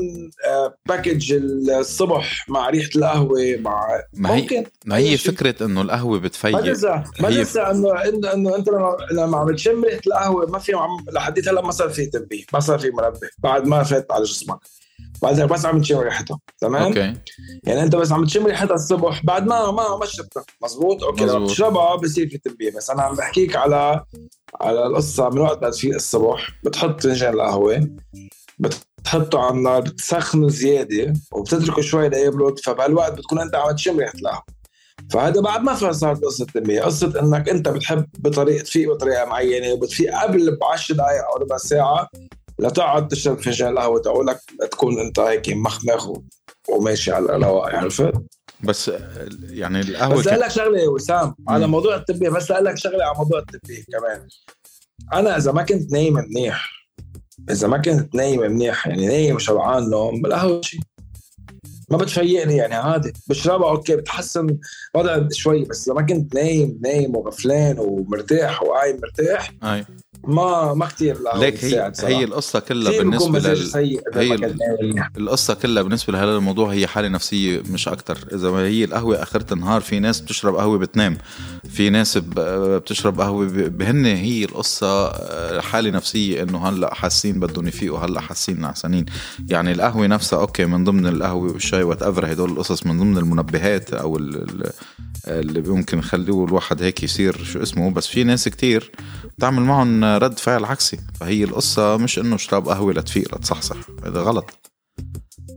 B: package آه، الصبح مع ريحة القهوة مع
A: ما هي ممكن ما هي فكرة إنه القهوة بتفيق. ما
B: تنسى ما تنسى إنه إنه أنت لما لما عم بتشم ريحة القهوة ما في لحديت هلأ ما صار في تنبيه ما صار في منبه بعد ما فات على جسمك. بعدين بس عم تشم ريحتها تمام؟
A: Okay.
B: يعني أنت بس عم تشم ريحتها الصبح بعد ما ما ما شربتها مزبوط؟ okay لما تشربها بصير في تنبيه بس أنا عم بحكيك على على القصة من وقت ما تفيق الصبح بتحط فنجان القهوة بتحطه على النار بتسخنه زيادة وبتتركه شوي ليبرد فبهالوقت بتكون أنت عم تشم ريحة القهوة. فهذا بعد ما صارت قصة التنميه، قصة إنك أنت بتحب بطريقه تفيق بطريقة معينة وبتفيق قبل ب 10 دقائق أو ربع ساعة لتقعد تشرب فنجان القهوة تقولك تكون أنت هيك مخمخ وماشي على الرواق عرفت؟
A: بس يعني القهوة
B: بس أقول لك شغلة يا وسام على موضوع التبيه بس لك شغلة على موضوع التبيه كمان أنا إذا ما كنت نايم منيح إذا ما كنت نايم منيح يعني نايم شبعان نوم بالقهوه شيء ما بتفيقني يعني عادي بشربها أوكي بتحسن وضع شوي بس إذا ما كنت نايم نايم وغفلان ومرتاح وقايم مرتاح
A: أي.
B: ما ما كثير
A: ليك هي هي القصة كلها بالنسبة لل... هي القصة كلها بالنسبة لهذا الموضوع هي حالة نفسية مش أكثر إذا ما هي القهوة اخرة النهار في ناس بتشرب قهوة بتنام في ناس بتشرب قهوة بهن هي القصة آه، حالة نفسية إنه هلأ حاسين بدهم يفيقوا هلأ حاسين نعسانين. يعني القهوة نفسها okay من ضمن القهوة والشاي whatever هدول القصص من ضمن المنبهات أو اللي ممكن يخليه الواحد هيك يصير شو اسمه. بس في ناس كتير تعمل معهم رد فعل عكسي. فهي القصة مش إنه اشرب قهوة لتفيق لتصحصح هذا غلط.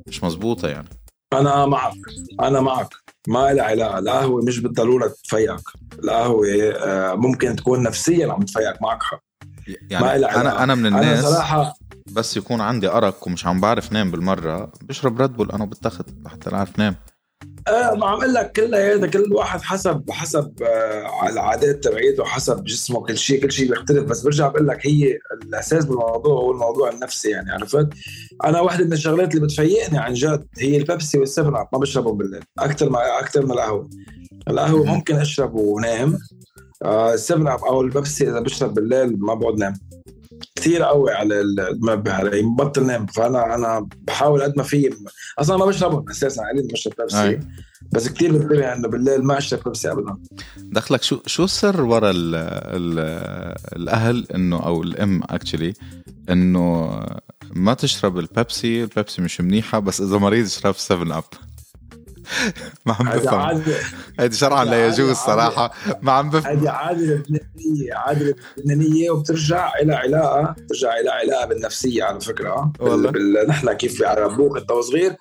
A: مش مزبوطة يعني.
B: أنا معك. أنا معك. ما لها علاقة. القهوة مش بالضرورة تفيقك. القهوة آه، ممكن تكون نفسيا عم تفيقك. معك حق.
A: يعني ما لها أنا أنا من الناس أنا صراحة بس يكون عندي أرق ومش عم بعرف نام بالمرة بشرب ريد بول أنا وبتخت لحتى أعرف نام.
B: آه ما عم أقول لك كلها هذا كل واحد حسب حسب آه العادات تبعيته حسب جسمه كل شيء كل شيء بيختلف. بس برجع بقول لك هي الأساس بالموضوع هو الموضوع النفسي يعني عرفت؟ أنا واحدة من الشغلات اللي بتفيقني عن جد هي البيبسي والسفن اب ما بشربهم بالليل أكثر ما أكثر من القهوة. القهوة ممكن اشرب ونام آه السفن اب أو البيبسي إذا بشرب بالليل ما بقعد نام كثير قوي على المنبه علي بطل نام. فانا أنا بحاول قد ما في أصلا ما بشربهم أساسا قليل بشرب بيبسي بس كثير بنتبه انه بالليل ما أشرب بيبسي ابدا.
A: دخلك شو شو السر ورا ال ال الأهل إنه أو الأم actually إنه ما تشرب البيبسي البيبسي مش منيحة بس إذا مريض اشرب 7 اب ما عم بفهم. هيدي شرعا لا يجوز صراحة. ما عم بفهم
B: هيدي عادة لبنانيه عادة لبنانيه وبترجع إلى علاقة بترجع إلى علاقة بالنفسية على فكرة. والله. بال... نحن كيف بيعربوك أنت وصغير.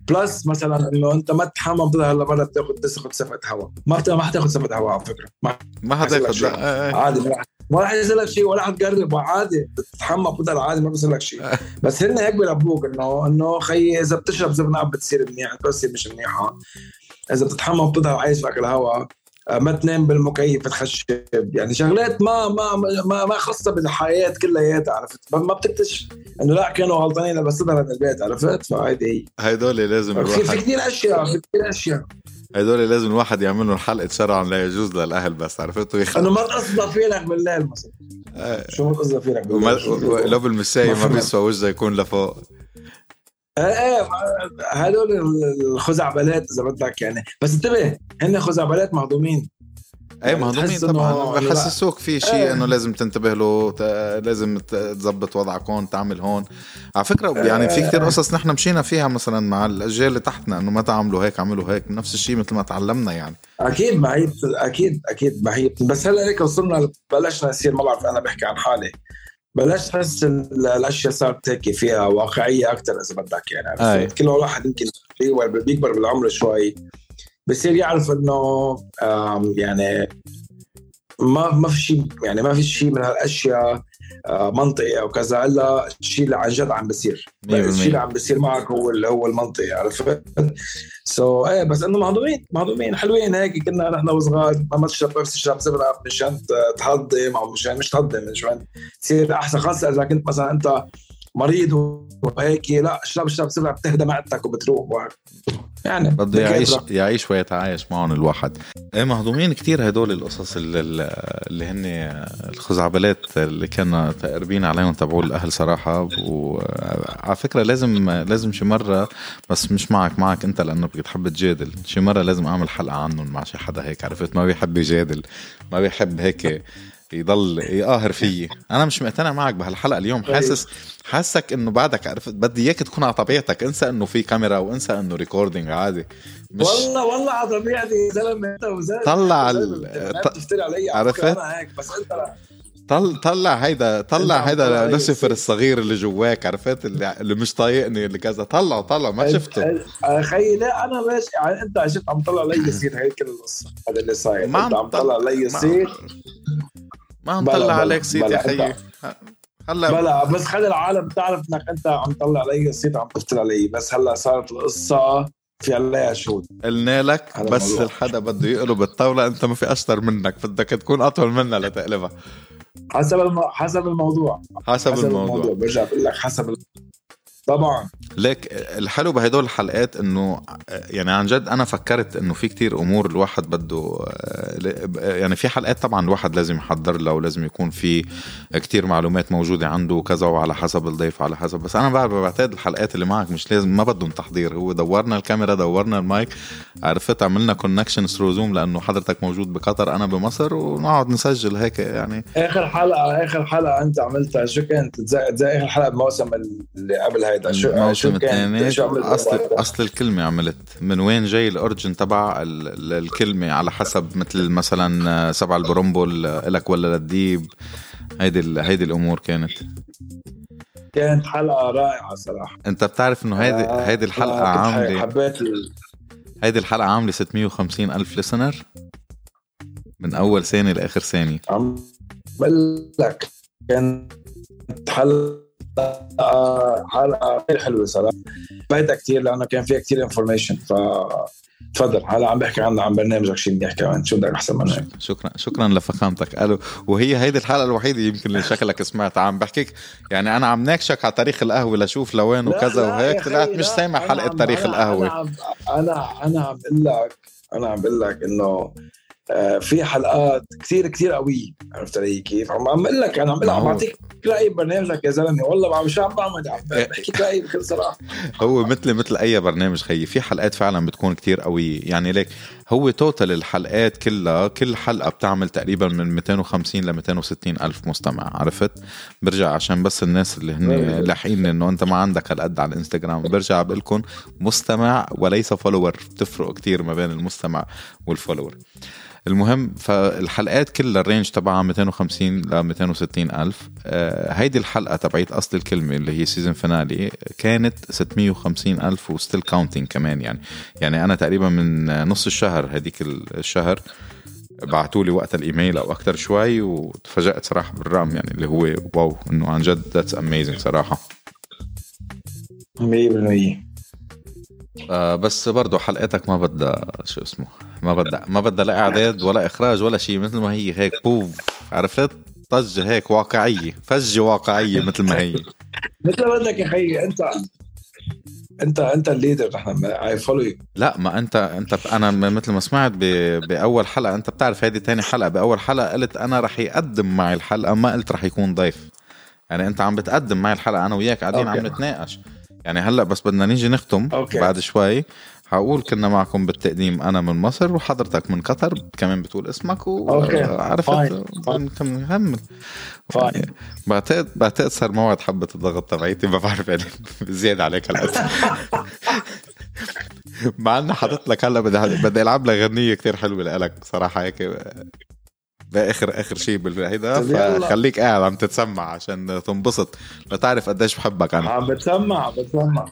B: plus مثلا إنه أنت ما تتحمم تظهر هلا مره بتاخذ تاخذ سفقة هواء ما ما حتاخذ سفقة هواء على فكرة.
A: ما ما حتاخذ
B: عادي ما راح يصير لك شيء ولا حتقرب عادي. بتتحمى بتضل عادي ما بيصير لك شيء. بس هن هيك بيلبوك إنه إنه خيي إذا بتشرب زبناب بتصير منيحه بتصير مش منيحة. إذا بتتحمى بتضل عايش فيك الهواء ما تنام بالمكيف تخشب. يعني شغلات ما ما ما ما خاصة بالحياة كلياتها عرفت؟ ما بتكتشف إنه لا كانوا غلطانين بس من البيت عرفت؟ فهيدي
A: هي. هدول لازم
B: في, في كثير أشياء في كثير أشياء.
A: هدول لازم الواحد يعمل لهم حلقة شرع لا يجوز للأهل بس عرفتوا
B: يخلق إنه ما تقصد فينك بالليل مثلا. آه. شو ما تقصد فينك
A: بالليل؟ لو بالمساية ما بيسوى وجهه يكون لفوق.
B: إيه هدول الخزعبلات إذا بدك يعني. بس انتبه هن خزعبلات مهضومين.
A: اي مهضومين طبعا بحسسوك في شيء إيه. إنه لازم تنتبه له لازم تظبط وضعك هون تعمل هون. على فكرة يعني في كثير قصص نحن مشينا فيها مثلا مع الأجيال اللي تحتنا إنه ما تعملوا هيك عملوا هيك نفس الشيء مثل ما تعلمنا يعني.
B: أكيد هي أكيد أكيد هي بس هلأ هيك وصلنا بلشنا نصير ما بعرف أنا بحكي عن حالي. بلاش تحس الأشياء صارت هيك فيها واقعية أكثر إذا بدك يعني. كل واحد يمكن بيكبر بالعمر شوي. بصير يعرف إنه يعني ما ما في شيء يعني ما في شيء من هالأشياء. منطقي أو كذا الا الشيء اللي عن جد عم بصير الشيء اللي عم بصير معك هو اللي هو المنطقي عرفت؟ سو so, إيه بس إنه مهضومين مهضومين حلوين هيك. كنا نحن وصغار ما تشرب بس تشرب سبرة مشان تهضم أو مشان مش تهضم مشان تصير أحسن. خاصة إذا كنت مثلا أنت مريض وهيك لا اشرب اشرب سبرة بتهدى معدتك وبتروح
A: يعني بده يعيش يعيش ويتعايش معهم الواحد. إيه مهضومين كتير هدول القصص اللي, اللي هن الخزعبلات اللي كنا تقربين عليهم تبعوا الأهل صراحة. وعلى فكرة لازم لازم شي مرة بس مش معك معك أنت لأنه بتحب تجادل. شي مرة لازم أعمل حلقة عنهم مع شي حدا هيك عرفت؟ ما بيحب يجادل ما بيحب هيك يضل يقاهر فيي. أنا مش مقتنع معك بهالحلقة اليوم. طيب. حاسس حاسك إنه بعدك عرفت؟ بدي إياك تكون على طبيعتك. انسى إنه في كاميرا وانسى إنه ريكوردينج عادي.
B: مش والله والله على طبيعتي. يا زلمة أنت وزلمة.
A: طلع ال...
B: علي. عرفت؟ بس أنت.
A: طل طلع هيدا طلع هيدا لوسيفر الصغير اللي جواك عرفت؟ اللي, اللي مش طايقني اللي كذا. طلعه طلع ما شفته.
B: خيي لا أنا ماشي يعني أنت شفت عم طلع لي يصير هيك القصة. هذا اللي صاير. ما عم طلع لي يصير.
A: ما عم طلع عليك صيت يا خيي.
B: هلا بلا بس خلي العالم تعرف انك انت عم طلع علي الصيت عم تفتل علي بس هلا صارت القصة في عليها شهود.
A: قلنا لك بس الحدا بده يقلب الطاولة انت ما في اشطر منك. بدك تكون اطول منها لتقلبها.
B: حسب الم... حسب الموضوع.
A: حسب, حسب الموضوع, الموضوع.
B: برجع بقول لك حسب طبعا.
A: ليك الحلو بهدول الحلقات إنه يعني عن جد أنا فكرت إنه في كتير أمور الواحد بده يعني في حلقات طبعا الواحد لازم يحضر لها ولازم يكون في كتير معلومات موجودة عنده وكذا وعلى حسب الضيف على حسب بس أنا بعتقد الحلقات اللي معك مش لازم ما بدهم تحضير هو دورنا الكاميرا دورنا المايك عرفت عملنا connection through Zoom لأنه حضرتك موجود بقطر أنا بمصر ونقعد نسجل هيك يعني.
B: آخر حلقة آخر حلقة أنت عملتها شو كانت؟ زي آخر حلقة بموسم اللي قبل هيدا شو الموسم الثاني
A: اصل أصل الكلمة عملت. من وين جاي الاورجن تبع الكلمة؟ على حسب مثل مثلا سبع البرومبول لك ولا للديب. هيدي هيدي الأمور كانت.
B: كانت حلقة رائعة صراحة.
A: أنت بتعرف إنه هيدي آه هيدي الحلقة آه عامله
B: حبيت.
A: هيدي الحلقة عاملة 650 ألف لسنر من أول ثانية لآخر ثانية.
B: عم بقول لك كانت حلقة حلقه كثير حلوة صراحة. فايتها كثير لأنه كان فيها كثير انفورميشن ف تفضل. هلا عم بحكي عن عن برنامجك شيء منيح كمان. شو بدك أحسن من هيك
A: شكرا شكرا لفخامتك. قالوا وهي هيدي الحلقة الوحيدة يمكن اللي شكلك سمعت. عم بحكيك يعني أنا عم ناكشك على تاريخ القهوة لشوف لوين وكذا وهيك. طلعت مش سامع حلقة تاريخ
B: القهوة. أنا أنا عم بقول لك أنا عم بقول لك إنه في حلقات كثير كثير قوية. عرفت علي كيف؟ عم أقول لك أنا عم بقول بعطيك رايي ببرنامجك يا زلمة. والله مش عم بعمل عم بحكي رايي بكل صراحة.
A: هو مثل مثل أي برنامج خيي في حلقات فعلا بتكون كثير قوية. يعني ليك هو توتال الحلقات كلها كل حلقة بتعمل تقريبا من 250 ل 260 ألف مستمع. عرفت؟ برجع عشان بس الناس اللي هن إيه. لاحقين إنه أنت ما عندك هالقد على الانستغرام برجع بقول لكم مستمع وليس follower بتفرق كثير ما بين المستمع وال follower المهم فالحلقات كلها ال range تبعها 250 ل 260 ألف. آه هيدي الحلقة تبعت أصل الكلمة اللي هي season finale كانت 650 ألف و still counting كمان يعني. يعني أنا تقريبا من نص الشهر هديك الشهر بعثوا لي وقت الإيميل أو أكثر شوي وتفاجأت صراحة بالرقم يعني اللي هو wow إنه عن جد that's amazing صراحة.
B: 100%
A: آه بس برضه حلقتك ما بدها شو اسمه. ما بدها ما بدها لا إعداد ولا إخراج ولا شيء مثل ما هي هيك بوف. عرفت؟ طجة هيك واقعية فجة واقعية مثل ما هي.
B: مثل ما بدك يا خيي انت انت أنت ال leader نحن اي follow
A: لا ما انت أنت أنا مثل ما سمعت بأول حلقة أنت بتعرف هذه تاني حلقة. بأول حلقة قلت أنا رح يقدم معي الحلقة ما قلت رح يكون ضيف. يعني أنت عم بتقدم معي الحلقة أنا وياك قاعدين عم نتناقش. يعني هلا بس بدنا نيجي نختم أوكي. بعد شوي. حقول كنا معكم بالتقديم أنا من مصر وحضرتك من قطر كمان بتقول اسمك وعرفت نكمل بعتقد بعتقد صار موعد حبة الضغط تبعيتي ما بعرف يعني زيادة عليك هلا. مع اني حاطط لك هلا بدي بدي ألعب لك غنية كثير حلوة لك صراحة هيك. باخر اخر شيء بالهيدا فخليك قاعد عم تتسمع عشان تنبسط. لتعرف قديش بحبك أنا.
B: عم بتسمع عم بتسمع.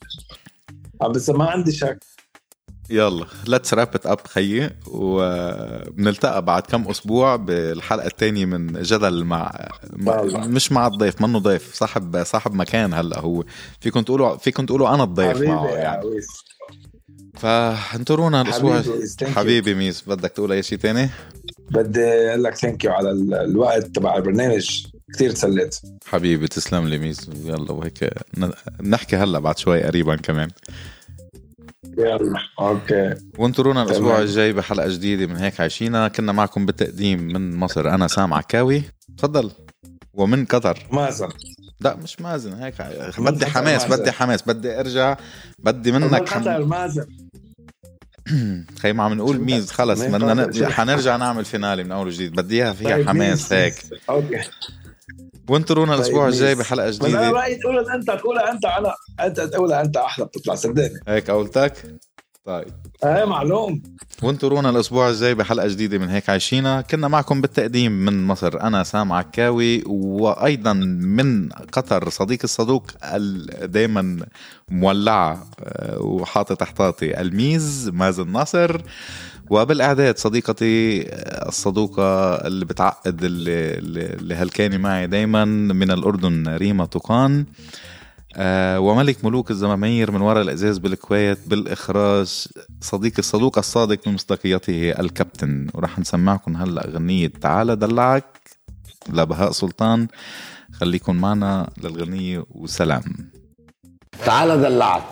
B: عم بتسمع ما عندي شك.
A: يلا let's wrap it up خيي. وبنلتقى بعد كم أسبوع بالحلقة الثانية من جدل مع مش مع الضيف منه ضيف. صاحب صاحب مكان هلأ هو. فيكم تقولوا فيكم تقولوا أنا الضيف معه يعني. فانطرونا الأسبوع حبيبي, حبيبي ميس بدك تقول أي شيء ثاني؟
B: بدي أقول لك thank you على الوقت تبع البرنامج. كثير تسليت.
A: حبيبي تسلم لي ميس يلا وهيك نحكي هلا بعد شوي قريبا كمان.
B: يلا okay.
A: وانطرونا الأسبوع الجاي بحلقة جديدة من هيك عايشينا. كنا معكم بالتقديم من مصر. أنا سام عكاوي. تفضل. ومن قطر.
B: مازن.
A: لا مش مازن هيك بدي حماس مازن. بدي حماس. بدي أرجع. بدي منك
B: قطر مازن.
A: خي ما عم نقول ميز خلص بدنا حنرجع نعمل finale من أول وجديد بدي إياها فيها طيب، حماس هيك.
B: okay.
A: وانطرونا طيب الأسبوع الجاي بحلقة جديدة؟
B: أنا رأيي تقولها أنت تقولها أنت أنا أنت تقولها أنت أحلى بتطلع صدقني
A: هيك قولتك؟ طيب.
B: إيه معلوم.
A: وانطرونا الأسبوع الجاي بحلقة جديدة من هيك عايشينا كنا معكم بالتقديم من مصر أنا سام عكاوي وأيضا من قطر صديق الصدوق دائما مولعه آه، وحاطط احتاطي الميز مازن ناصر. وبالإعداد صديقتي الصدوقة اللي بتعقد اللي, اللي هلكاني معي دايما من الأردن ريما طوقان آه وملك ملوك الزمامير من وراء الأزاز بالكويت بالإخراج صديق الصدوق الصادق من مصداقيته الكابتن. وراح نسمعكم هلا أغنية تعال دلعك لبهاء سلطان. خليكم معنا للغنية وسلام.
C: تعال دلعك.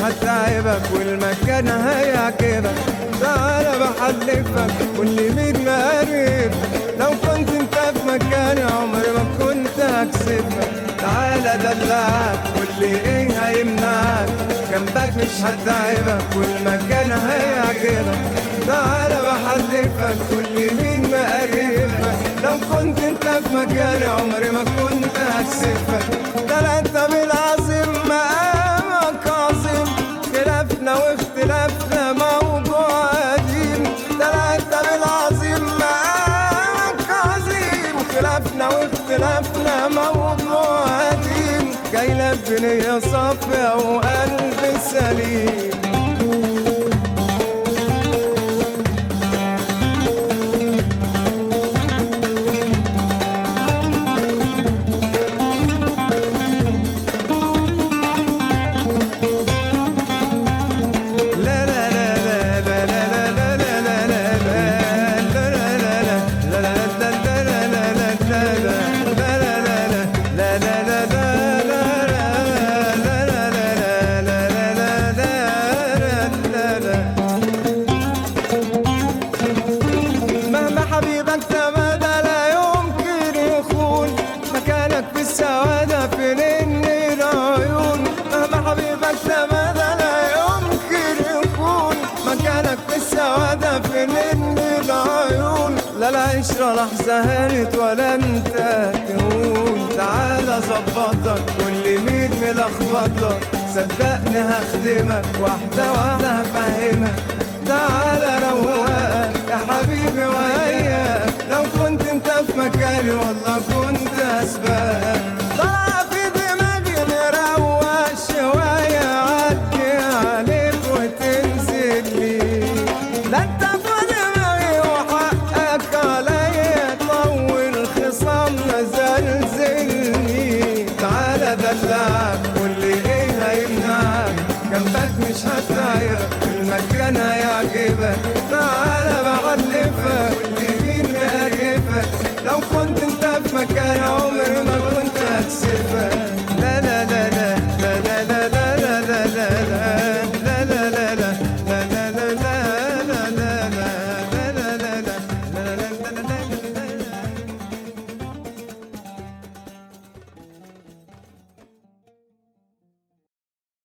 C: هتعبك والمكان هيعجبك تعالى بحلفك واللي مين مقرب لو كنت انت في مكاني عمري ما كنت هكسبك. تعالى دلعك واللي إيه هيمنعك جنبك مش هتعبك والمكان هيعجبك تعالى بحلفك واللي مين مقربك لو كنت انت في مكاني عمري ما كنت هكسبك. ده انت بالعظيم مقامك عظيم. خلافنا واختلافنا موضوع قديم ده انت بالعظيم مقامك عظيم. خلافنا واختلافنا موضوع قديم جاي لك بنية صافية وقلب لا العشرة لحظة هانت ولا انت تهون تعالى ظبطك واللي مين ملخبطك صدقني هخدمك واحدة واحدة هفهمك. تعالى روقك يا حبيبي وياك لو كنت انت في مكاني والله